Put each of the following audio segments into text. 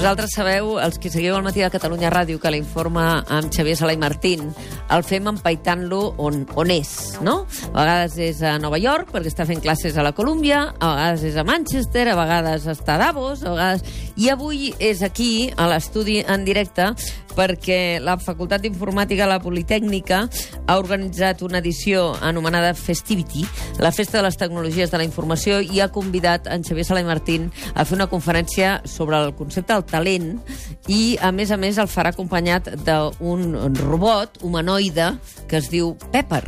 Vosaltres sabeu, els que seguiu el matí de Catalunya Ràdio, que l'informa amb Xavier Sala i Martín, el fem empaitant-lo on, on és, no? A vegades és a Nova York, perquè està fent classes a la Colúmbia, a vegades és a Manchester, a vegades està a Davos, a vegades... I avui és aquí, a l'estudi en directe, perquè la Facultat d'Informàtica de la Politècnica ha organitzat una edició anomenada Festivity, la festa de les tecnologies de la informació, i ha convidat en Xavier Sala i Martín a fer una conferència sobre el concepte del talent i, a més a més, el farà acompanyat d'un robot humanoide que es diu Pepper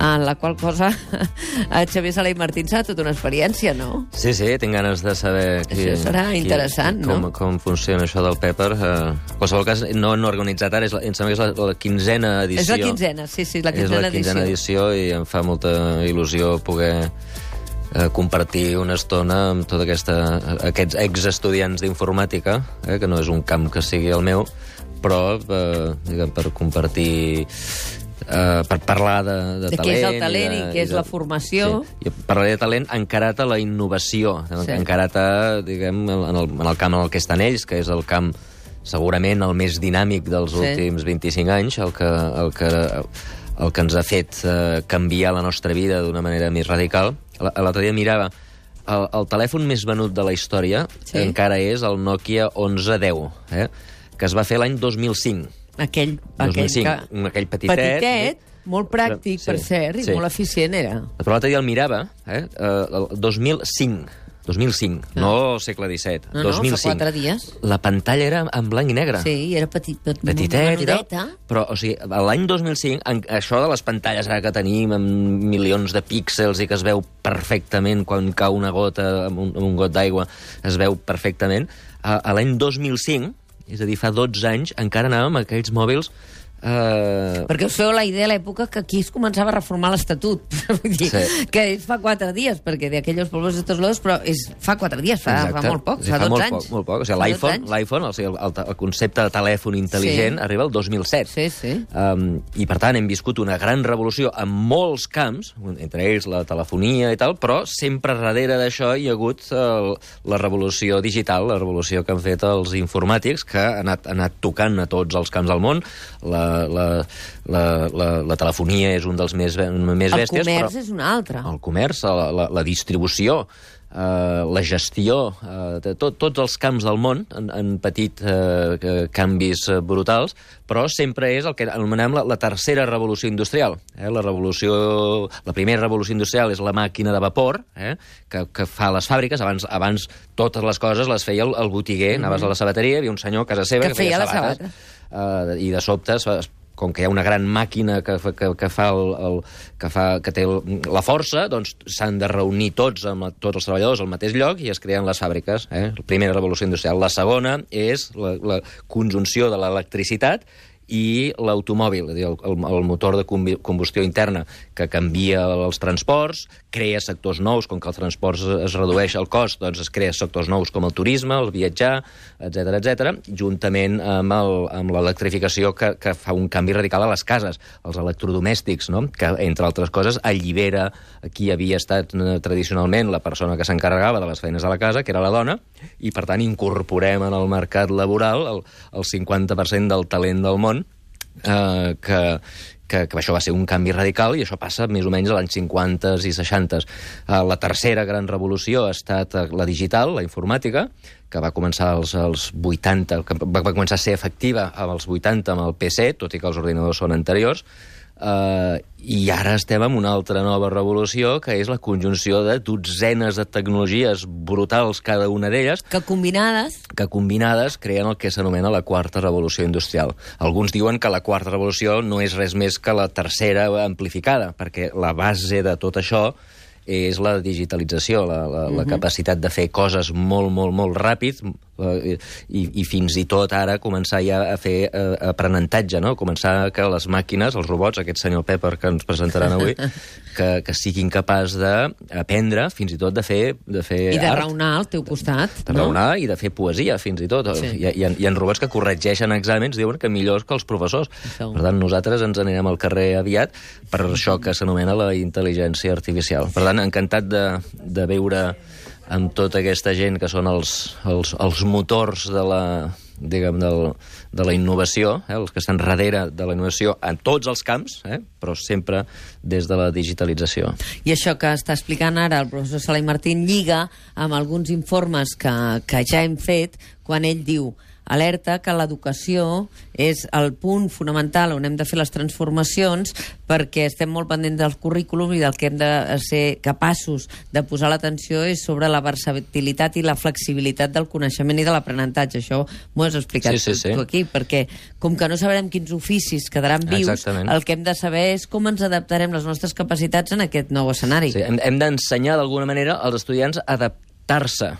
en la qual cosa a Xavier Sala i Martín serà tota una experiència, no? Sí, sí, tinc ganes de saber... Qui, això serà qui, interessant, com, no? Com funciona això del Pepper. Uh, en qualsevol cas, no han organitzat ara, és la, em sembla que és la, la quinzena edició. És la quinzena, sí, sí, la quinzena, és la quinzena edició. edició i em fa molta il·lusió poder eh, compartir una estona amb tots aquesta, aquests exestudiants d'informàtica, eh, que no és un camp que sigui el meu, però eh, diguem, per compartir Uh, per parlar de, de, de talent... què és el talent i, de, i què és de, la formació. Sí. I parlaré de talent encarat a la innovació, sí. encarat a, diguem, en el, en el camp en el que estan ells, que és el camp segurament el més dinàmic dels sí. últims 25 anys, el que, el que, el que ens ha fet uh, canviar la nostra vida d'una manera més radical. L'altre dia mirava el, el telèfon més venut de la història sí. encara és el Nokia 1110, eh? que es va fer l'any 2005 aquell, 2005, aquell, que... aquell petitet. Petitet, molt pràctic, sí, per cert, i sí. molt eficient era. Però l'altre dia el mirava, eh? el 2005. 2005, ah. no segle XVII. No, 2005. no, fa quatre dies. La pantalla era en blanc i negre. Sí, era petit, petit petiteta. Però, o sigui, l'any 2005, en, això de les pantalles ara que tenim, amb milions de píxels i que es veu perfectament quan cau una gota amb un, amb un got d'aigua, es veu perfectament, a, a l'any 2005, és a dir, fa 12 anys encara anàvem amb aquells mòbils Uh... Perquè us feu la idea a l'època que aquí es començava a reformar l'Estatut. sí. que és fa quatre dies, perquè d'aquells pobles estos lodos, però és fa quatre dies, fa, fa molt poc, sí, fa, fa 12 molt anys. Poc, molt poc. O sigui, l'iPhone, l'iPhone, o sigui, el, el, el concepte de telèfon intel·ligent, sí. arriba el 2007. Sí, sí. Um, I, per tant, hem viscut una gran revolució en molts camps, entre ells la telefonia i tal, però sempre darrere d'això hi ha hagut el, la revolució digital, la revolució que han fet els informàtics, que ha anat, ha anat tocant a tots els camps del món. La, la, la, la, la telefonia és un dels més, més el bèsties. El comerç és un altre. El comerç, la, la, la distribució, Uh, la gestió, de tot, tots els camps del món han, han patit uh, canvis brutals, però sempre és el que anomenem la, la tercera revolució industrial. Eh? La, revolució, la primera revolució industrial és la màquina de vapor, eh? que, que fa les fàbriques. Abans, abans totes les coses les feia el, el botiguer. Mm -hmm. Anaves a la sabateria, hi havia un senyor a casa seva que, que feia, feia sabates. les sabates. Uh, I de sobte es, com que hi ha una gran màquina que, que, que, fa el, el, que, fa, que té la força, doncs s'han de reunir tots, amb tots els treballadors al mateix lloc i es creen les fàbriques. Eh? La primera revolució industrial. La segona és la, la conjunció de l'electricitat i l'automòbil, el, el, el motor de combustió interna, que canvia els transports, crea sectors nous, com que el transport es redueix el cost, doncs es crea sectors nous com el turisme, el viatjar, etc etc, juntament amb l'electrificació que, que fa un canvi radical a les cases, els electrodomèstics, no? que, entre altres coses, allibera qui havia estat eh, tradicionalment la persona que s'encarregava de les feines de la casa, que era la dona, i per tant incorporem en el mercat laboral el, el 50% del talent del món eh, que, que, que això va ser un canvi radical i això passa més o menys a l'any 50 i 60. Uh, la tercera gran revolució ha estat uh, la digital, la informàtica, que va començar als, als 80, que va, va començar a ser efectiva als 80 amb el PC, tot i que els ordinadors són anteriors, Uh, I ara estem en una altra nova revolució, que és la conjunció de dotzenes de tecnologies brutals, cada una d'elles... Que combinades... Que combinades creen el que s'anomena la quarta revolució industrial. Alguns diuen que la quarta revolució no és res més que la tercera amplificada, perquè la base de tot això és la digitalització, la, la, uh -huh. la capacitat de fer coses molt, molt, molt ràpid, i, i fins i tot ara començar ja a fer eh, aprenentatge, no? Començar que les màquines, els robots, aquest senyor Pepper que ens presentaran avui, que, que siguin capaç d'aprendre, fins i tot de fer, de fer I de art. raonar al teu costat. De no? raonar i de fer poesia, fins i tot. Sí. Hi, hi, ha, hi ha robots que corregeixen exàmens, diuen que millors que els professors. Això. Per tant, nosaltres ens anirem al carrer aviat per això que s'anomena la intel·ligència artificial. Per tant, encantat de, de veure amb tota aquesta gent que són els, els, els motors de la, diguem, del, de la innovació, eh, els que estan darrere de la innovació en tots els camps, eh, però sempre des de la digitalització. I això que està explicant ara el professor Salai Martín lliga amb alguns informes que, que ja hem fet quan ell diu alerta que l'educació és el punt fonamental on hem de fer les transformacions perquè estem molt pendents del currículum i del que hem de ser capaços de posar l'atenció és sobre la versatilitat i la flexibilitat del coneixement i de l'aprenentatge. Això m'ho has explicat sí, sí, sí. tu aquí, perquè com que no sabrem quins oficis quedaran vius, Exactament. el que hem de saber és com ens adaptarem les nostres capacitats en aquest nou escenari. Sí, hem, hem d'ensenyar d'alguna manera als estudiants a adaptar-se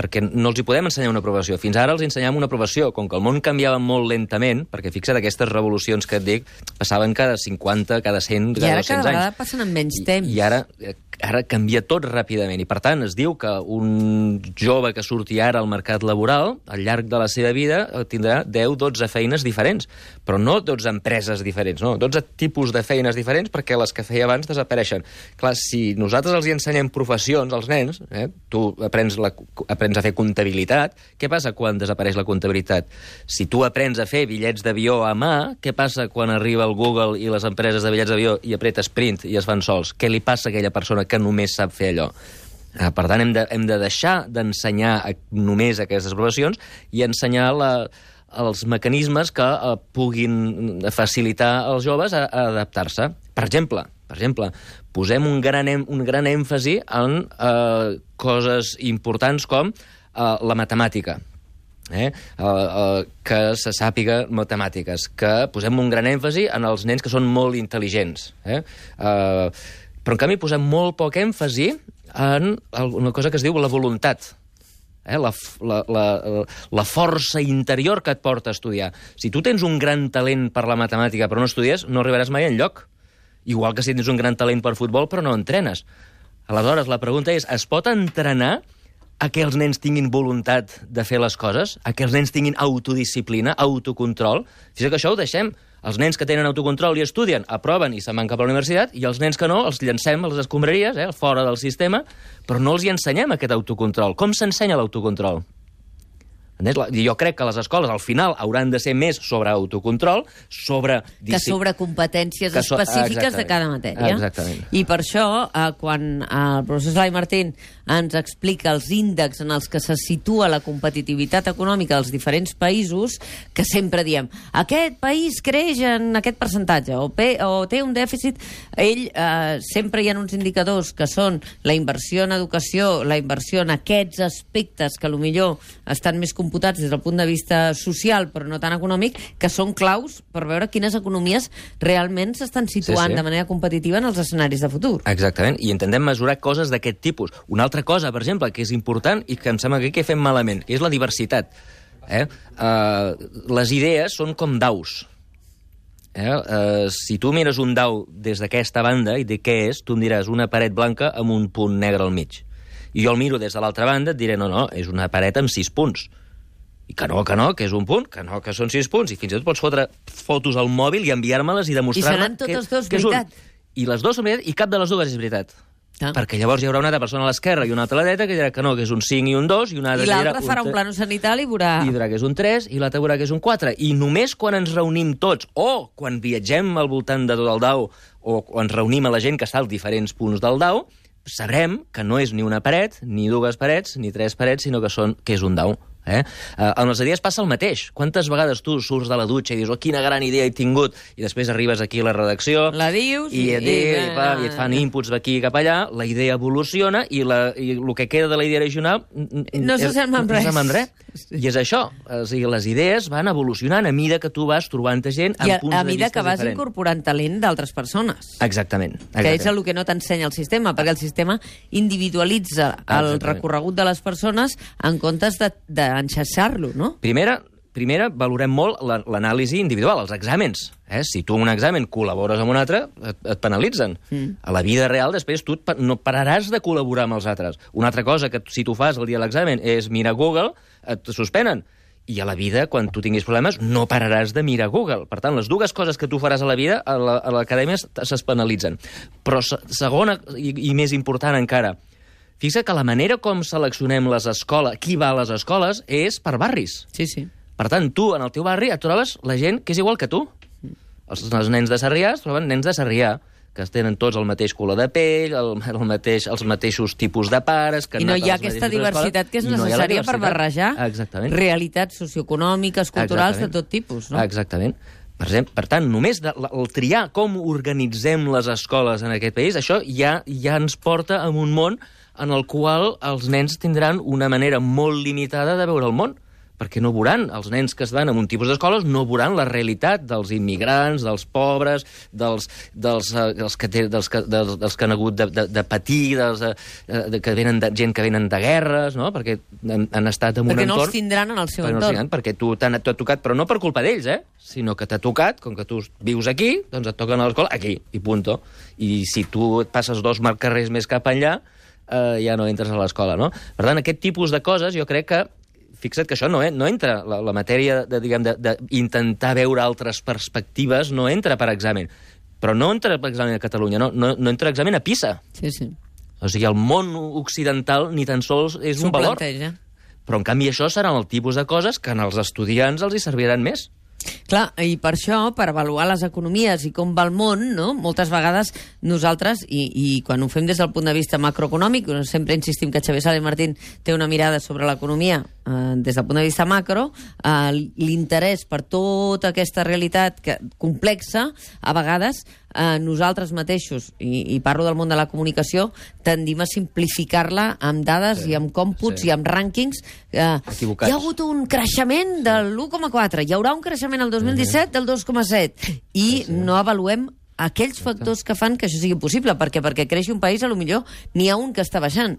perquè no els hi podem ensenyar una aprovació. Fins ara els ensenyàvem una aprovació. Com que el món canviava molt lentament, perquè fixa't, aquestes revolucions que et dic passaven cada 50, cada 100, I cada ara 200 cada vegada anys. passen en menys I, temps. I ara, eh, ara canvia tot ràpidament. I, per tant, es diu que un jove que surti ara al mercat laboral, al llarg de la seva vida, eh, tindrà 10-12 feines diferents. Però no 12 empreses diferents, no. 12 tipus de feines diferents perquè les que feia abans desapareixen. Clar, si nosaltres els hi ensenyem professions als nens, eh, tu aprens, la, aprens a fer comptabilitat, què passa quan desapareix la comptabilitat? Si tu aprens a fer bitllets d'avió a mà, què passa quan arriba el Google i les empreses de bitllets d'avió i apreta sprint i es fan sols? Què li passa a aquella persona que només sap fer allò? Eh, Per tant, hem de, hem de deixar d'ensenyar només aquestes professions i ensenyar la, els mecanismes que eh, puguin facilitar als joves a, a adaptar-se. Per exemple, per exemple, posem un gran, em, un gran èmfasi en eh, coses importants com eh, la matemàtica. Eh? Uh, uh, que se sàpiga matemàtiques, que posem un gran èmfasi en els nens que són molt intel·ligents. Eh? Uh, però, en canvi, posem molt poc èmfasi en una cosa que es diu la voluntat eh? la, la, la, la força interior que et porta a estudiar. Si tu tens un gran talent per la matemàtica però no estudies, no arribaràs mai enlloc. Igual que si tens un gran talent per futbol però no entrenes. Aleshores, la pregunta és, es pot entrenar a que els nens tinguin voluntat de fer les coses? A que els nens tinguin autodisciplina, autocontrol? Fixa't que això ho deixem. Els nens que tenen autocontrol i estudien, aproven i se'n van cap a la universitat, i els nens que no els llancem a les escombraries, eh, fora del sistema, però no els hi ensenyem aquest autocontrol. Com s'ensenya l'autocontrol? Entens? Jo crec que les escoles, al final, hauran de ser més sobre autocontrol, sobre... que sobre competències Que so- específiques de exactament. cada matèria. Exactament. I per això, eh, quan el professor Salai Martín ens explica els índexs en els que se situa la competitivitat econòmica dels diferents països, que sempre diem, aquest país creix en aquest percentatge, o, pe, o té un dèficit, ell eh, sempre hi ha uns indicadors que són la inversió en educació, la inversió en aquests aspectes que millor estan més computats des del punt de vista social, però no tan econòmic, que són claus per veure quines economies realment s'estan situant Sí, sí. de manera competitiva en els escenaris de futur. Exactament, i intentem mesurar coses d'aquest tipus. Una altra cosa, per exemple, que és important i que em sembla que aquí fem malament, que és la diversitat. Eh? Uh, les idees són com daus. Eh? Uh, si tu mires un dau des d'aquesta banda i de què és, tu em diràs una paret blanca amb un punt negre al mig. I jo el miro des de l'altra banda et diré, no, no, és una paret amb sis punts. I que no, que no, que és un punt, que no, que són sis punts. I fins i tot pots fotre fotos al mòbil i enviar-me-les i demostrar-me... que- dos que és un- veritat. I les dues són veritat, i cap de les dues és veritat. Ah. Perquè llavors hi haurà una altra persona a l'esquerra i una altra a la dreta que dirà que no, que és un 5 i un 2, i una altra I dirà l'altre farà un plano sanitari i veurà... i dirà que és un 3, i l'altre veurà que és un 4. I només quan ens reunim tots, o quan viatgem al voltant de tot el DAO, o quan ens reunim a la gent que està als diferents punts del DAO, sabrem que no és ni una paret, ni dues parets, ni tres parets, sinó que, són, que és un DAO. Eh? Uh, amb les idees passa el mateix. Quantes vegades tu surts de la dutxa i dius oh, quina gran idea he tingut, i després arribes aquí a la redacció... La dius i, i- et, i, i- i, va, i et fan inputs d'aquí cap allà, la idea evoluciona i, la, i el que queda de la idea original... No s'assembla no res. amb res. I és això. O sigui, les idees van evolucionant a mida que tu vas trobant gent amb I a, punts a de mida vista que vas diferents. incorporant talent d'altres persones. Exactament. que és exactament. el que no t'ensenya el sistema, perquè el sistema individualitza el Exactament. recorregut de les persones en comptes de- d'enxassar-lo, no? Primera, primera, valorem molt la- l'anàlisi individual, els exàmens. Eh? Si tu en un examen col·labores amb un altre, et, et penalitzen. Mm. A la vida real, després, tu et, no pararàs de col·laborar amb els altres. Una altra cosa que si tu fas el dia de l'examen és mirar Google, et suspenen. I a la vida, quan tu tinguis problemes, no pararàs de mirar Google. Per tant, les dues coses que tu faràs a la vida, a la- l'acadèmia es- es penalitzen. Però se- segona, i, i més important encara, Fixa que la manera com seleccionem les escoles, qui va a les escoles, és per barris. Sí, sí. Per tant, tu, en el teu barri, et trobes la gent que és igual que tu. Els, els nens de Sarrià es troben nens de Sarrià, que tenen tots el mateix color de pell, el, el mateix, els mateixos tipus de pares... Que I no hi ha aquesta diversitat escoles, que és i no necessària per barrejar Exactament. realitats socioeconòmiques, culturals, Exactament. de tot tipus, no? Exactament. Per, exemple, per tant, només de, el triar com organitzem les escoles en aquest país, això ja, ja ens porta a un món en el qual els nens tindran una manera molt limitada de veure el món perquè no veuran, els nens que es van en un tipus d'escoles no veuran la realitat dels immigrants, dels pobres, dels, dels, eh, dels, que, té, dels, que, dels, dels que han hagut de, de, de patir, dels, eh, de, que venen de, gent que venen de guerres, no? perquè han, han estat en un Perquè no entorn... els tindran en el seu Perquè no entorn. tindran, perquè tu t'ha tocat, però no per culpa d'ells, eh? sinó que t'ha tocat, com que tu vius aquí, doncs et toquen a l'escola aquí, i punto. I si tu passes dos mar carrers més cap enllà, eh, ja no entres a l'escola, no? Per tant, aquest tipus de coses jo crec que fixa't que això no, eh, no entra, la, la matèria de, diguem, de, de intentar veure altres perspectives no entra per examen. Però no entra per examen a Catalunya, no, no, no entra examen a PISA. Sí, sí. O sigui, el món occidental ni tan sols és un valor. planteja. Però, en canvi, això seran el tipus de coses que als estudiants els hi serviran més. Clar, i per això, per avaluar les economies i com va el món, no? moltes vegades nosaltres, i, i quan ho fem des del punt de vista macroeconòmic, sempre insistim que Xavier Sala i Martín té una mirada sobre l'economia eh, des del punt de vista macro, eh, l'interès per tota aquesta realitat que, complexa, a vegades eh, nosaltres mateixos, i, i parlo del món de la comunicació, tendim a simplificar-la amb dades Sí, i amb còmputs sí. i amb rànquings. Eh, Equivocats. hi ha hagut un creixement de l'1,4, hi haurà un creixement el 2017 del 2,7, i no avaluem aquells factors que fan que això sigui possible, perquè perquè creixi un país, a lo millor n'hi ha un que està baixant.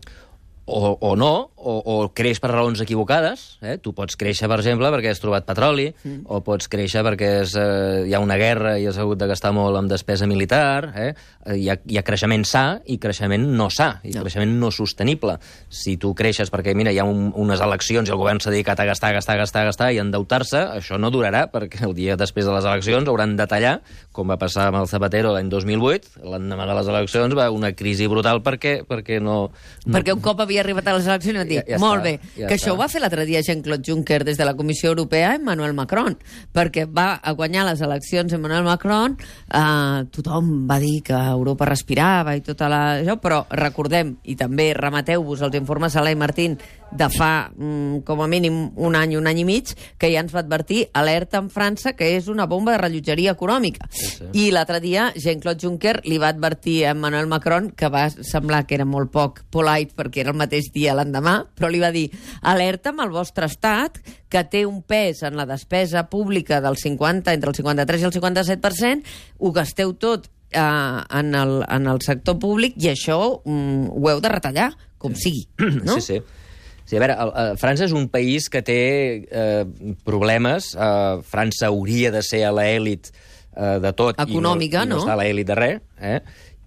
O, o no, o, o creix per raons equivocades. Eh? Tu pots créixer, per exemple, perquè has trobat petroli, mm. o pots créixer perquè és, eh, hi ha una guerra i has hagut de gastar molt en despesa militar. Eh? Hi, ha, hi ha creixement sa i creixement no sa, i No. no. creixement no sostenible. Si tu creixes perquè, mira, hi ha un, unes eleccions i el govern s'ha dedicat a gastar, gastar, gastar, gastar i endeutar-se, això no durarà, perquè el dia després de les eleccions hauran de tallar, com va passar amb el Zapatero l'any 2008, l'endemà de les eleccions va una crisi brutal perquè, perquè no... no Perquè un cop havia arribat a les eleccions dir, Ja- ja molt està, bé, ja que està. això ho va fer l'altre dia Jean-Claude Juncker des de la Comissió Europea Emmanuel Macron, perquè va a guanyar les eleccions Emmanuel Macron, eh, tothom va dir que Europa respirava i tota la... Però recordem, i també remateu-vos als informes Sala i Martín de fa mm, com a mínim un any, un any i mig, que ja ens va advertir alerta en França que és una bomba de rellotgeria econòmica. sí. I l'altre dia Jean-Claude Juncker li va advertir a Emmanuel Macron que va semblar que era molt poc polite perquè era el mateix dia l'endemà, però li va dir alerta amb el vostre estat que té un pes en la despesa pública del 50, entre el 53 i el 57%, ho gasteu tot eh, en, el, en el sector públic i això mm, ho heu de retallar, com sigui. No? Sí, sí. Sí, a veure, el, el, França és un país que té eh, problemes. Eh, França hauria de ser a l'èlit eh, de tot. Econòmica, i no, i no? no? està a l'èlit de res. Eh?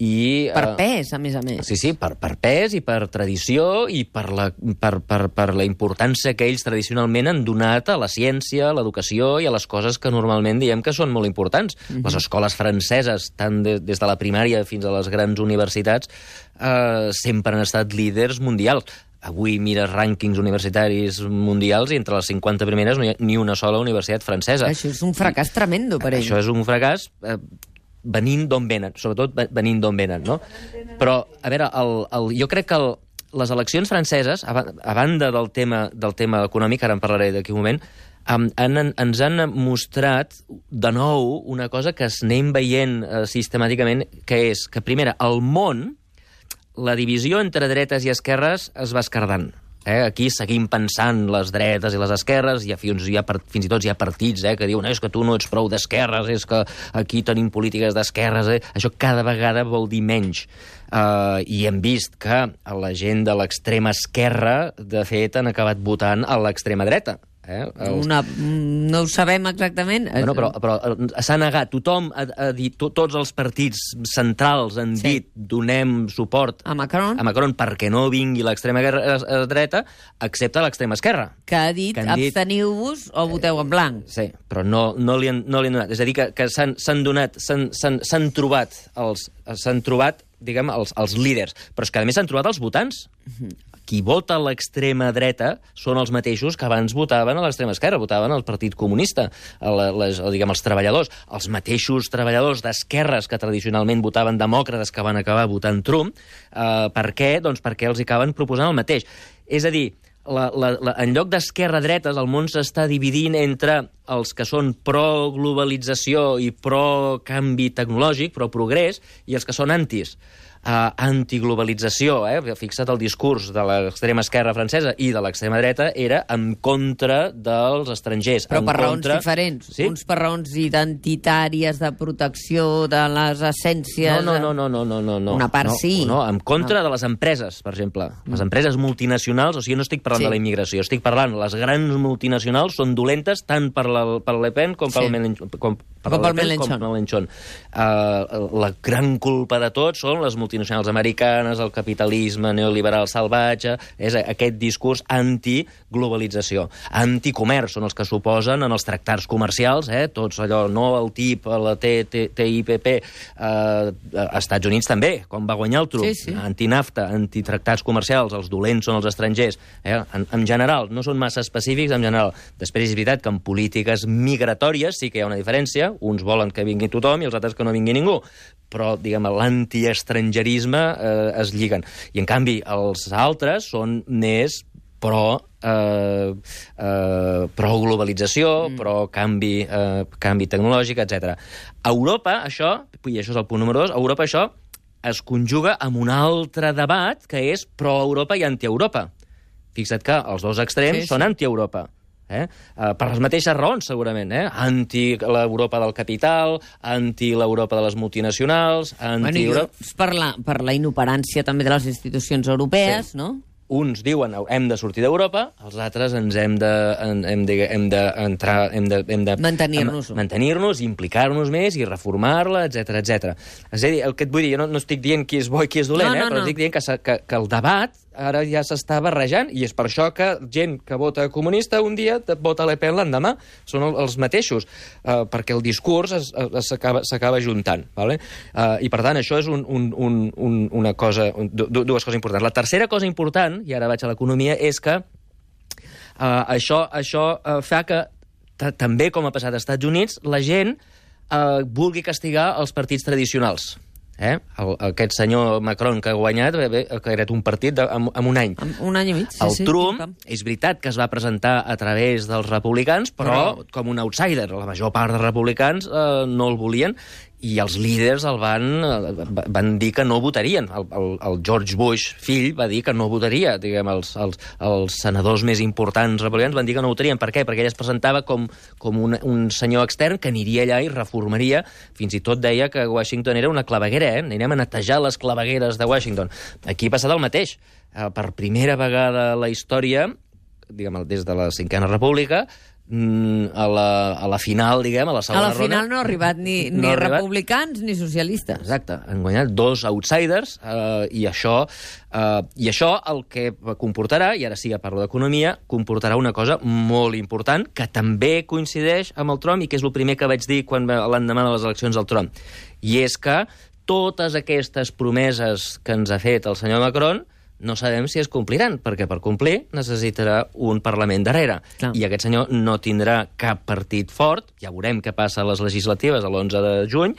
I, Per eh, pes, a més a més. Sí, sí, per, per pes i per tradició i per la, per, per, per la importància que ells tradicionalment han donat a la ciència, a l'educació i a les coses que normalment diem que són molt importants. Mhm. Les escoles franceses, tant de, des de la primària fins a les grans universitats, eh, sempre han estat líders mundials. Avui mires rànquings universitaris mundials i entre les 50 primeres no hi ha ni una sola universitat francesa. Això és un fracàs tremendo per ell. Això és un fracàs eh, venint d'on venen, sobretot ve- venint d'on venen, no? Però, a veure, el, el, jo crec que el, les eleccions franceses, a, a banda del tema, del tema econòmic, ara en parlaré d'aquí un moment, han, ens han mostrat de nou una cosa que es anem veient eh, sistemàticament, que és que, primera, el món, la divisió entre dretes i esquerres es va escardant. Eh? Aquí seguim pensant les dretes i les esquerres, ha, fins, hi ha, fins i tot hi ha partits eh, que diuen és que tu no ets prou d'esquerres, és que aquí tenim polítiques d'esquerres. Eh? Això cada vegada vol dir menys. Uh, I hem vist que la gent de l'extrema esquerra, de fet, han acabat votant a l'extrema dreta. Eh? Els... Una, no ho sabem exactament. Bueno, però, però eh, s'ha negat. Tothom ha, ha dit, to, tots els partits centrals han Sí. dit donem suport A Macron, a Macron perquè no vingui l'extrema guerra- eh, dreta, excepte l'extrema esquerra. que ha dit, que dit- absteniu-vos o voteu en blanc. Sí, però no, no, li, han, no li han donat. És a dir, que, que s'han donat, s'han- trobat, els, s'han trobat diguem, els, els líders, però és que a més s'han trobat els votants. Qui vota l'extrema dreta són els mateixos que abans votaven a l'extrema esquerra, votaven al Partit Comunista, a les, a, diguem, els treballadors. Els mateixos treballadors d'esquerres que tradicionalment votaven demòcrates que van acabar votant Trump. Eh, per què? Doncs perquè els acaben proposant el mateix. És a dir, la, la, la, en lloc d'esquerra-dretes, el món s'està dividint entre els que són pro-globalització i pro-canvi tecnològic, pro-progrés, i els que són antis. Uh, antiglobalització, eh? fixa't el discurs de l'extrema esquerra francesa i de l'extrema dreta, era en contra dels estrangers. Però en per raons contra... diferents. Sí? Uns per raons identitàries, de protecció de les essències... No, no, no, no, no, no, no. Una part no, sí. No, en contra de les empreses, per exemple. Les empreses multinacionals, o sigui, no estic parlant Sí. de la immigració, estic parlant, les grans multinacionals són dolentes tant per, la, per Le Pen com Sí. el Mélenchon. Com, per Com pel Pen Mélenchon. Com pel Mélenchon. Uh, la gran culpa de tot són les multinacionals americanes, el capitalisme neoliberal salvatge, és aquest discurs antiglobalització. Anticomerç són els que suposen en els tractats comercials, eh? tots allò, no el TIP, la TIPP, eh, a Estats Units també, quan va guanyar el Trump. Sí, sí. Antinafta, antitractats comercials, els dolents són els estrangers. Eh? En, en general, no són massa específics, en general. Després és veritat que en polítiques migratòries sí que hi ha una diferència. Uns volen que vingui tothom i els altres que no vingui ningú però, diguem, l'antiestrangerisme eh, es lliguen. I, en canvi, els altres són més pro, eh, eh, pro-globalització, mm. pro-canvi eh, canvi tecnològic, etc. A Europa, això, i això és el punt número dos, a Europa això es conjuga amb un altre debat que és pro-Europa i anti-Europa. Fixa't que els dos extrems Sí, sí. són anti-Europa. Eh? Uh, per les mateixes raons, segurament. Eh? Anti l'Europa del capital, anti l'Europa de les multinacionals, Bueno, anti... és per la, per la inoperància també de les institucions europees, Sí. no? uns diuen hem de sortir d'Europa, els altres ens hem de, hem de, hem de entrar, hem de, hem de Mantenir-nos. mantenir-nos, implicar-nos més i reformar-la, etc etc. És a dir, el que et vull dir, jo no, no estic dient qui és bo i qui és dolent, No, no, eh, però no. estic dient que, que, que el debat ara ja s'està barrejant i és per això que gent que vota comunista un dia vota Le Pen l'endemà. Són el, els mateixos, eh, perquè el discurs s'acaba juntant. Vale? Eh, I per tant, això és un, un, un, un, una cosa, un, du, dues coses importants. La tercera cosa important, i ara vaig a l'economia, és que Uh, això això uh, fa que, ta- també com ha passat als Estats Units, la gent uh, vulgui castigar els partits tradicionals. Eh? El, aquest senyor Macron que ha guanyat, bé, bé, que era un partit de, amb un any. Un any i mig. Sí, El sí, Trump, pam. és veritat que es va presentar a través dels republicans, però Però- com un outsider. La major part dels republicans eh, no el volien i els líders el van, eh, va- van dir que no votarien. El, el, el George Bush, fill, va dir que no votaria. Diguem, els, els, els senadors més importants republicans van dir que no votarien. Per què? Perquè ell es presentava com, com un, un senyor extern que aniria allà i reformaria. Fins i tot deia que Washington era una claveguera, eh? Anirem a netejar les clavegueres de Washington. Aquí ha passat el mateix. Eh, per primera vegada a la història, diguem, des de la cinquena república, a la, a la final, diguem, a la A segona la final ronda... no ha arribat ni, No ni ha arribat. republicans ni socialistes. Exacte, han guanyat dos outsiders eh, i això eh, i això el que comportarà, i ara sí que parlo d'economia, comportarà una cosa molt important que també coincideix amb el Trump i que és el primer que vaig dir quan l'endemà de les eleccions del Trump. I és que totes aquestes promeses que ens ha fet el senyor Macron no sabem si es compliran, perquè per complir necessitarà un Parlament darrere. Clar. I aquest senyor no tindrà cap partit fort, ja veurem què passa a les legislatives l'11 de juny,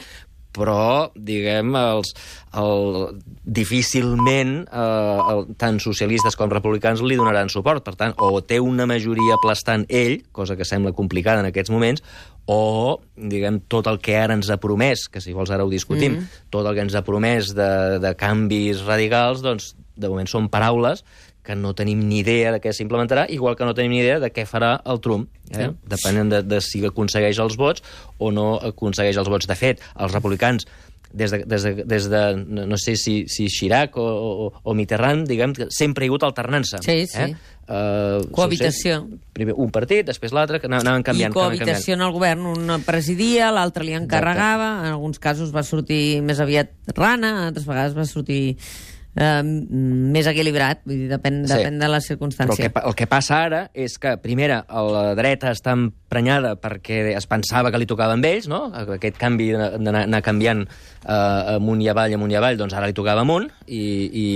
però, diguem, els, el, difícilment eh, el, tant socialistes com republicans li donaran suport. Per tant, o té una majoria aplastant ell, cosa que sembla complicada en aquests moments, o, diguem, tot el que ara ens ha promès, que si vols ara ho discutim, mm. tot el que ens ha promès de, de canvis radicals, doncs, de moment són paraules que no tenim ni idea de què s'implementarà, igual que no tenim ni idea de què farà el Trump, eh? Sí. depenent de, de si aconsegueix els vots o no aconsegueix els vots. De fet, els republicans des de, des de, des de no, sé si, si Chirac o, o, o Mitterrand, diguem, que sempre hi ha hagut alternança. Sí, sí. Eh? Uh, Cohabitació. Primer un partit, després l'altre, que anaven canviant. I cohabitació en el govern, un presidia, l'altre li encarregava, en alguns casos va sortir més aviat rana, altres vegades va sortir eh, més equilibrat, vull dir, depèn, Sí. depèn de la Però el que, el que passa ara és que, primera, la dreta està emprenyada perquè es pensava que li tocava amb ells, no? Aquest canvi d'anar anar canviant eh, amunt i avall, amunt i avall, doncs ara li tocava amunt i, i,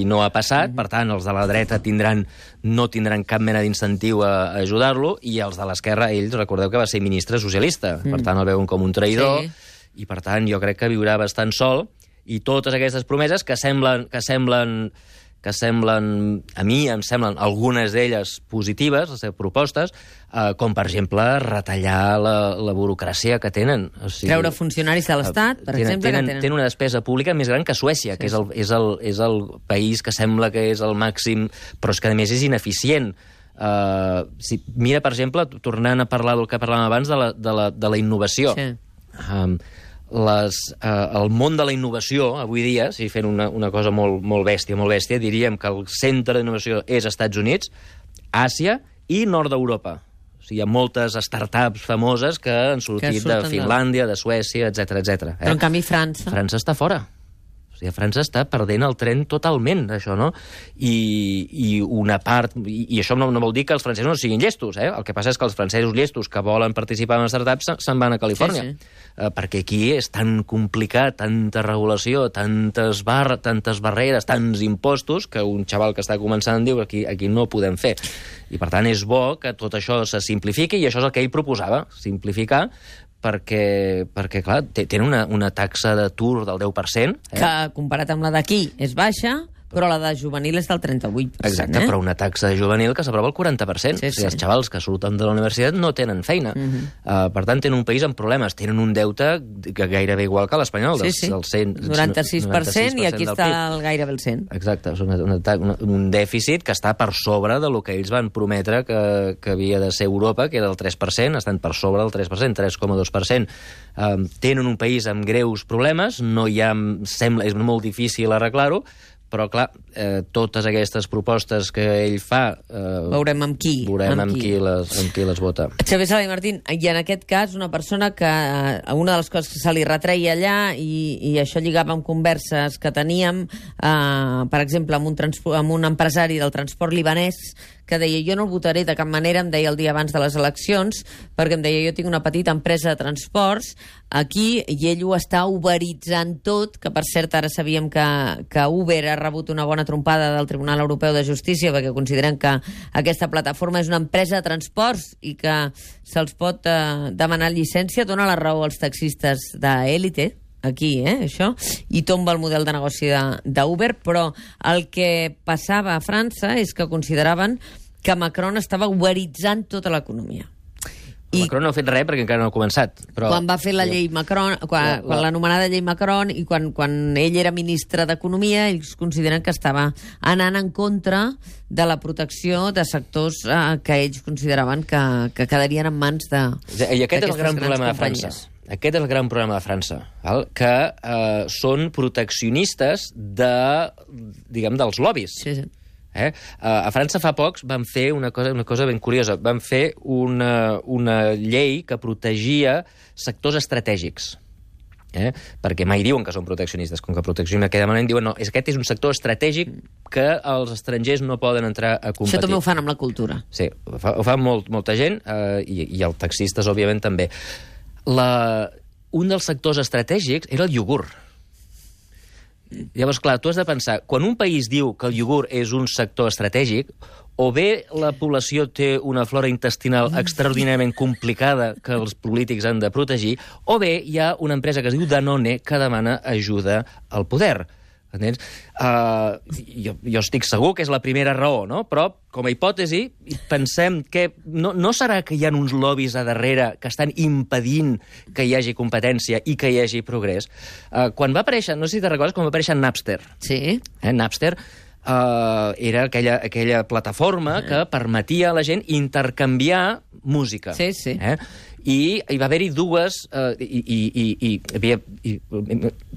i no ha passat. Per tant, els de la dreta tindran, no tindran cap mena d'incentiu a, a ajudar-lo i els de l'esquerra, ells, recordeu que va ser ministre socialista. Per tant, el veuen com un traïdor Sí. i, per tant, jo crec que viurà bastant sol i totes aquestes promeses que semblen, que semblen que semblen, a mi em semblen algunes d'elles positives, les seves propostes, eh, com per exemple retallar la, la burocràcia que tenen. O sigui, Treure funcionaris de l'Estat, per tenen, exemple, tenen, tenen... tenen una despesa pública més gran que Suècia, sí. que és el, és, el, és el país que sembla que és el màxim, però és que a més és ineficient. Uh, si, mira, per exemple, tornant a parlar del que parlàvem abans de la, de la, de la innovació. Sí. Um, les, uh, el món de la innovació, avui dia, si fent una, una cosa molt, molt bèstia, molt bèstia, diríem que el centre d'innovació és Estats Units, Àsia i nord d'Europa. O sigui, hi ha moltes startups famoses que han sortit surten de Finlàndia, de Suècia, etc etc. Però, en canvi, França... França està fora. O sigui, França està perdent el tren totalment, això, no? I, i una part... I, i això no, no vol dir que els francesos no siguin llestos, eh? El que passa és que els francesos llestos que volen participar en startups se- se'n van a Califòrnia. Sí, sí. Eh, perquè aquí és tan complicat, tanta regulació, tantes, bar tantes barreres, tants impostos, que un xaval que està començant diu aquí, aquí no podem fer. I, per tant, és bo que tot això se simplifiqui, i això és el que ell proposava, simplificar, perquè, perquè clar, tenen una, una taxa d'atur del 10%. Eh? que comparat amb la d'aquí és baixa, però la de juvenil és del 38%. Exacte, eh? però una taxa de juvenil que s'aprova el 40%. Sí, o sigui, sí. els xavals que surten de la universitat no tenen feina. Uh -huh. uh, per tant, tenen un país amb problemes. Tenen un deute que gairebé igual que l'espanyol. Sí, sí. del 100, 96%, i aquí està el, gairebé el 100. Exacte, és una, una, una, un dèficit que està per sobre de lo que ells van prometre que, que havia de ser Europa, que era el 3%, estan per sobre del 3%, 3,2%. Um, tenen un país amb greus problemes, no hi ha, sembla, és molt difícil arreglar-ho, però, clar, eh, totes aquestes propostes que ell fa... Eh, Veurem amb qui. veurem amb amb, qui. les, amb qui les vota. Xavier Sala i Martín, i en aquest cas una persona que eh, una de les coses que se li retreia allà i, i això lligava amb converses que teníem, eh, per exemple, amb un, amb un empresari del transport libanès que deia jo no el votaré de cap manera, em deia el dia abans de les eleccions, perquè em deia jo tinc una petita empresa de transports aquí i ell ho està uberitzant tot, que per cert ara sabíem que, que Uber ha rebut una bona trompada del Tribunal Europeu de Justícia perquè consideren que aquesta plataforma és una empresa de transports i que se'ls pot eh, demanar llicència, dona la raó als taxistes d'élite, aquí, eh, això, i tomba el model de negoci de- d'Uber, però el que passava a França és que consideraven que Macron estava uberitzant tota l'economia. I... Macron no ha fet res perquè encara no ha començat. Però... Quan va fer la llei Macron, quan, quan l'anomenada llei Macron i quan, quan ell era ministre d'Economia, ells consideren que estava anant en contra de la protecció de sectors eh, que ells consideraven que, que quedarien en mans de I aquest és el gran problema de. França. Aquest és el gran problema de França, val? que eh, són proteccionistes de, diguem, dels lobbies. Sí, sí. Eh? A França fa pocs van fer una cosa, una cosa ben curiosa. Van fer una, una llei que protegia sectors estratègics. Eh? Perquè mai diuen que són proteccionistes. Com que proteccionen aquella manera, diuen no, és, aquest és un sector estratègic que els estrangers no poden entrar a competir. Això també ho fan amb la cultura. Sí, ho fa, ho fa molt, molta gent eh, i, i els taxistes, òbviament, també. La, un dels sectors estratègics era el iogurt. Llavors, clar, tu has de pensar, quan un país diu que el iogurt és un sector estratègic, o bé la població té una flora intestinal extraordinàriament complicada que els polítics han de protegir, o bé hi ha una empresa que es diu Danone que demana ajuda al poder. Entens? Uh, jo, jo estic segur que és la primera raó, no? Però, com a hipòtesi, pensem que no, no serà que hi ha uns lobbies a darrere que estan impedint que hi hagi competència i que hi hagi progrés. Uh, quan va aparèixer, no sé si te recordes, quan va aparèixer Napster, Sí. eh? Napster uh, era aquella, aquella plataforma que permetia a la gent intercanviar música. Sí, sí. Eh? I hi va haver-hi dues... Uh, i, i, i, i, havia, i,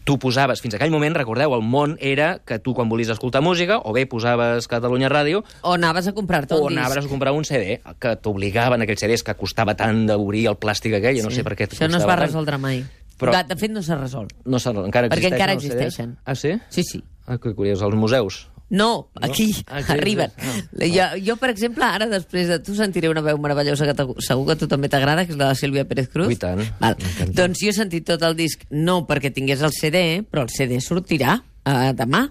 tu posaves, fins a aquell moment, recordeu, el món era que tu quan volies escoltar música, o bé posaves Catalunya Ràdio, O anaves a comprar-te o un disc. anaves a comprar un CD, que t'obligaven aquells CDs que costava tant d'obrir el plàstic aquell, jo no sé per què Això no es va tant. resoldre mai. Però- Però... De fet, no s'ha resolt. No sé, encara Perquè encara els existeixen. Ah, sí? Sí, sí. Ah, que curiós, als museus. No, No? aquí, Ah, aquí, arriben. sí. Jo, jo, per exemple, ara, després de tu, sentiré una veu meravellosa que segur que a tu també t'agrada, que és la de Sílvia Pérez Cruz. Ui, tant. Val. Doncs jo he sentit tot el disc, no perquè tingués el CD, però el CD sortirà uh, demà,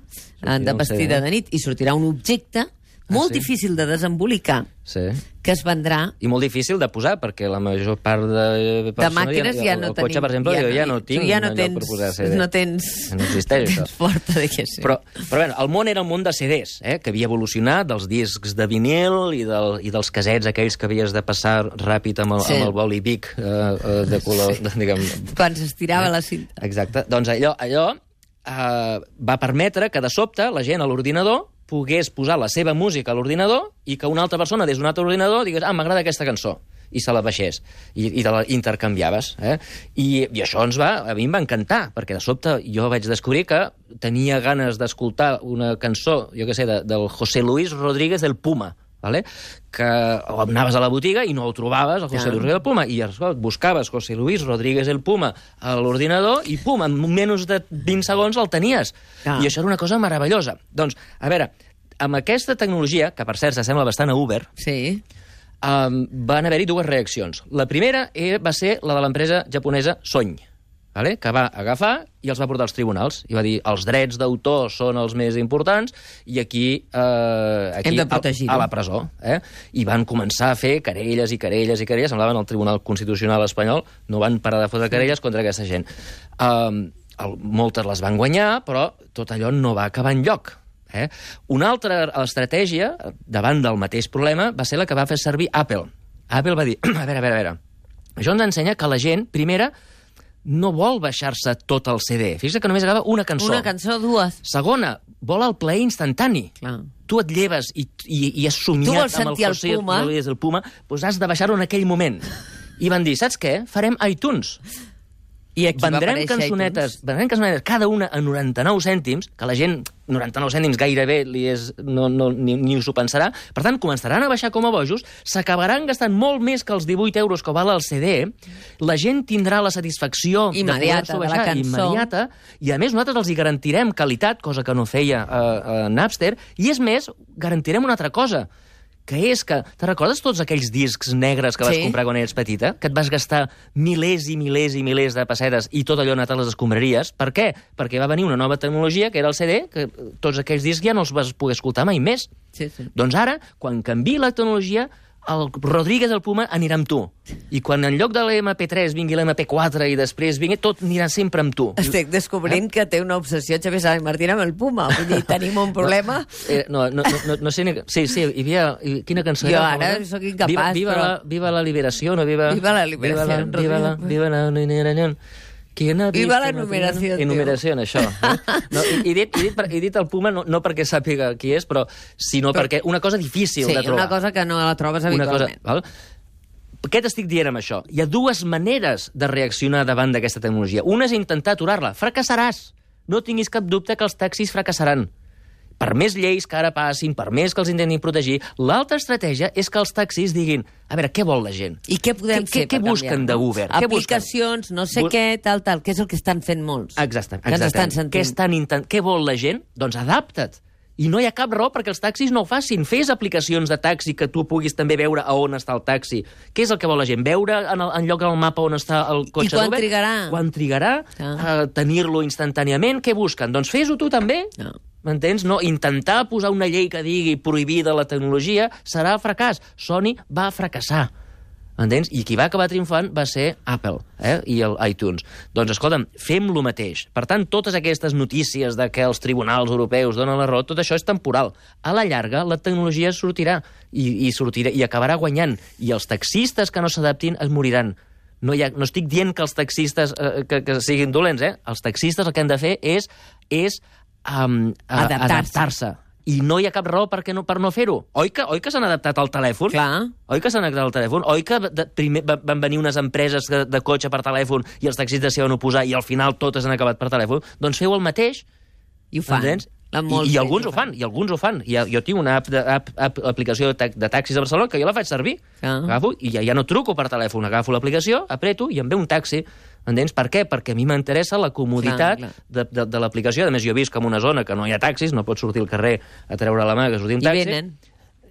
uh, de vestida CD. de nit, i sortirà un objecte molt Ah, sí? difícil de desembolicar, Sí. que es vendrà I molt difícil de posar, perquè la major part de de màquines ja el, no el tenim. cotxe, per exemple, jo ja no tinc tu ja no tens, per posar CD. No tens... No existeix, això. tens porta de què sé. Però, però bé, el món era el món de CDs, eh, que havia evolucionat dels discs de vinil i, del, i dels casets aquells que havies de passar ràpid amb el, Sí. amb el boli Vic eh, eh, de color, de, diguem... Quan s'estirava la cinta. Exacte. Doncs allò, allò eh, va permetre que de sobte la gent a l'ordinador pogués posar la seva música a l'ordinador i que una altra persona des d'un altre ordinador digués ah, m'agrada aquesta cançó i se la baixés i, i te la intercanviaves. Eh? I, I això ens va, a mi em va encantar, perquè de sobte jo vaig descobrir que tenia ganes d'escoltar una cançó, jo què sé, de, del José Luis Rodríguez del Puma, vale? que o anaves a la botiga i no ho trobaves, el José Clar. Luis Rodríguez del Puma, i escolta, buscaves José Luis Rodríguez el Puma a l'ordinador i pum, en menys de 20 segons el tenies. Clar. I això era una cosa meravellosa. Doncs, a veure, amb aquesta tecnologia, que per cert s'assembla bastant a Uber, Sí. um, van haver-hi dues reaccions. La primera eh, va ser la de l'empresa japonesa Sony, vale? que va agafar i els va portar als tribunals. I va dir, els drets d'autor són els més importants i aquí, eh, aquí Hem de a, protegir-ho. a la presó. Eh? I van començar a fer querelles i querelles i querelles. Semblaven el Tribunal Constitucional espanyol. No van parar de fotre querelles contra aquesta gent. Um, el, moltes les van guanyar, però tot allò no va acabar en lloc. Eh? Una altra estratègia, davant del mateix problema, va ser la que va fer servir Apple. Apple va dir, a veure, a veure, a veure, això ens ensenya que la gent, primera, no vol baixar-se tot el CD. Fixa't que només agrada una cançó. Una cançó, dues. Segona, vol el play instantani. Clar. Tu et lleves i, i, i has somiat Tu vols amb el sentir el José Puma? Del Puma, doncs has de baixar-ho en aquell moment. I van dir, saps què? Farem iTunes. I aquí Vendrem cançonetes, iTunes. vendrem cançonetes cada una a 99 cèntims, que la gent 99 cèntims gairebé li és, no, no, ni, ni us ho pensarà. Per tant, començaran a baixar com a bojos, s'acabaran gastant molt més que els 18 euros que val el CD, la gent tindrà la satisfacció Immediata, de poder-s'ho de la baixar cançó. immediata, i a més nosaltres els hi garantirem qualitat, cosa que no feia uh, uh, Napster, i és més, garantirem una altra cosa, que és que... Te recordes tots aquells discs negres que vas Sí. comprar quan eres petita? Que et vas gastar milers i milers i milers de pessetes i tot allò anat a les escombraries? Per què? Perquè va venir una nova tecnologia, que era el CD, que tots aquells discs ja no els vas poder escoltar mai més. Sí, sí. Doncs ara, quan canvi la tecnologia, el Rodríguez del Puma anirà amb tu. I quan en lloc de l'MP3 vingui l'MP4 i després vingui, tot anirà sempre amb tu. Estic descobrint que té una obsessió Xavier i Martín amb el Puma. Vull dir, tenim un problema. Eh, no, no, no, no, no sé ni... Sí, sí, hi havia... Quina cançó Jo era? ara famosa? sóc incapaç, viva, viva, però- la, viva la liberació, no? Viva, Viva la liberación, Viva la, Rodrigo. viva la, viva la liberación. ¿Quién ha Viva visto la enumeración, Enumeración, això. Eh? No, i, i, dit, i, dit, per- he dit el Puma no, no perquè sàpiga qui és, però sinó Però- perquè una cosa difícil Sí, de trobar. una cosa que no la trobes una cosa, habitualment. val? Què t'estic dient amb això? Hi ha dues maneres de reaccionar davant d'aquesta tecnologia. Una és intentar aturar-la. Fracassaràs. No tinguis cap dubte que els taxis fracassaran. Per més lleis que ara passin, per més que els intentin protegir, l'altra estratègia és que els taxis diguin a veure, què vol la gent? I què podem Què- fer què- què per busquen d'Uber? Què busquen? Aplicacions, no sé Bu- què, tal, tal, que és el que estan fent molts. Exacte, Que exacte. estan sentint. Què, estan intent... què vol la gent? Doncs adapta't. I no hi ha cap raó perquè els taxis no ho facin. Fes aplicacions de taxi que tu puguis també veure a on està el taxi. Què és el que vol la gent? Veure en, el, en lloc del mapa on està el cotxe I quan d'Uber? trigarà? Quan trigarà? Ah. Uh, Tenir-lo instantàniament? Què busquen? Doncs fes-ho tu també. No. M'entens? No, intentar posar una llei que digui prohibida la tecnologia serà fracàs. Sony va fracassar. Entens? I qui va acabar triomfant va ser Apple eh? i el iTunes. Doncs, escolta'm, fem lo mateix. Per tant, totes aquestes notícies de que els tribunals europeus donen la raó, tot això és temporal. A la llarga, la tecnologia sortirà i, i, sortirà, i acabarà guanyant. I els taxistes que no s'adaptin es moriran. No, ha, no estic dient que els taxistes eh, que, que siguin dolents, eh? Els taxistes el que han de fer és, és um, Adaptar-se. adaptar-se i no hi ha cap raó per, no, per no fer-ho. Oi que, oi que s'han adaptat al telèfon? Clar. Oi que s'han adaptat al telèfon? Oi que de, primer va- van venir unes empreses de, de cotxe per telèfon i els taxistes s'hi van oposar i al final totes han acabat per telèfon? Doncs feu el mateix. I ho fan. Entens? I, I alguns ho fan, i alguns ho fan. I, jo tinc una app, de, app, app aplicació de, de taxis a Barcelona que jo la faig servir. Ah. Agafo i ja, ja no truco per telèfon, agafo l'aplicació, apreto i em ve un taxi. Entens? Per què? Perquè a mi m'interessa la comoditat Clar, clar. de, de, de l'aplicació. A més, jo visc en una zona que no hi ha taxis, no pots sortir al carrer a treure la mà que surti un I taxi. venen.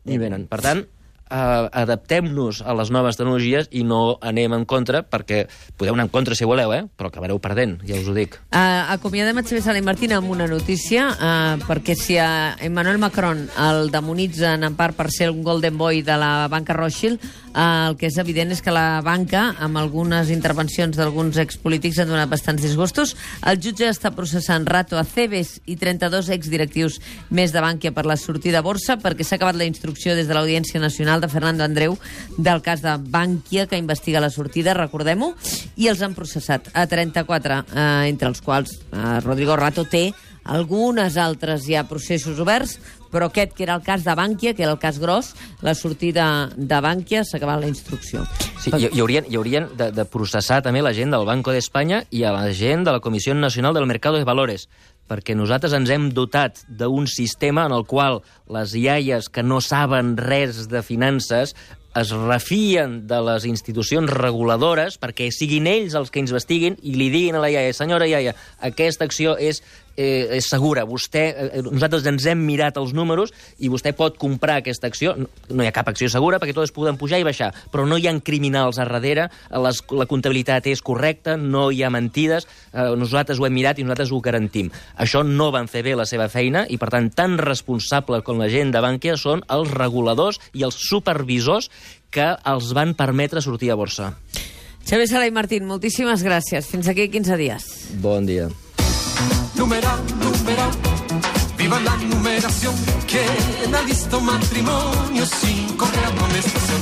I venen. Per tant, uh, adaptem-nos a les noves tecnologies i no anem en contra, perquè podeu anar en contra si voleu, eh? però acabareu perdent, ja us ho dic. Uh, acomiadem a Xavier Sala i Martín amb una notícia, uh, perquè si a Emmanuel Macron el demonitzen en part per ser un golden boy de la banca Rothschild, el que és evident és que la banca, amb algunes intervencions d'alguns expolítics, han donat bastants disgustos. El jutge està processant Rato Aceves i 32 exdirectius més de Bànquia per la sortida a borsa, perquè s'ha acabat la instrucció des de l'Audiència Nacional de Fernando Andreu del cas de Bànquia, que investiga la sortida, recordem-ho, i els han processat a 34, eh, entre els quals eh, Rodrigo Rato té algunes altres ja processos oberts, però aquest, que era el cas de Bànquia, que era el cas gros, la sortida de Bànquia s'ha acabat la instrucció. Sí, hi, hi haurien, hi haurien de, de processar també la gent del Banco d'Espanya i a la gent de la Comissió Nacional del Mercado de Valores, perquè nosaltres ens hem dotat d'un sistema en el qual les iaies que no saben res de finances es refien de les institucions reguladores perquè siguin ells els que investiguin i li diguin a la iaia, senyora iaia, aquesta acció és, eh, és segura. Vostè, eh, nosaltres ens hem mirat els números i vostè pot comprar aquesta acció. No, no hi ha cap acció segura perquè totes poden pujar i baixar, però no hi ha criminals a darrere, les, la comptabilitat és correcta, no hi ha mentides, eh, nosaltres ho hem mirat i nosaltres ho garantim. Això no van fer bé la seva feina i, per tant, tan responsables com la gent de Bànquia són els reguladors i els supervisors que els van permetre sortir a borsa. Xavier Sala i Martín, moltíssimes gràcies. Fins aquí 15 dies. Bon dia. Numeral, numeral, viva la numeración. ¿Quién ha visto matrimonio sin correa amonestación?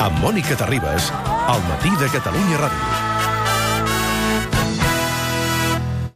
Amb Mònica Terribas, al matí de Catalunya Ràdio.